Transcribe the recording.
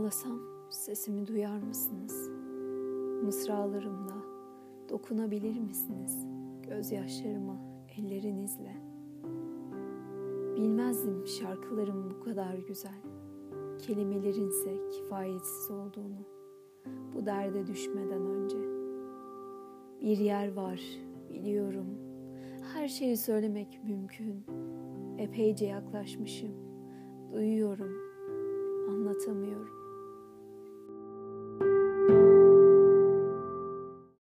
Ağlasam sesimi duyar mısınız? Mısralarımla dokunabilir misiniz gözyaşlarıma ellerinizle? Bilmezdim şarkılarım bu kadar güzel, kelimelerinse kifayetsiz olduğunu bu derde düşmeden önce. Bir yer var biliyorum, her şeyi söylemek mümkün. Epeyce yaklaşmışım, duyuyorum, anlatamıyorum.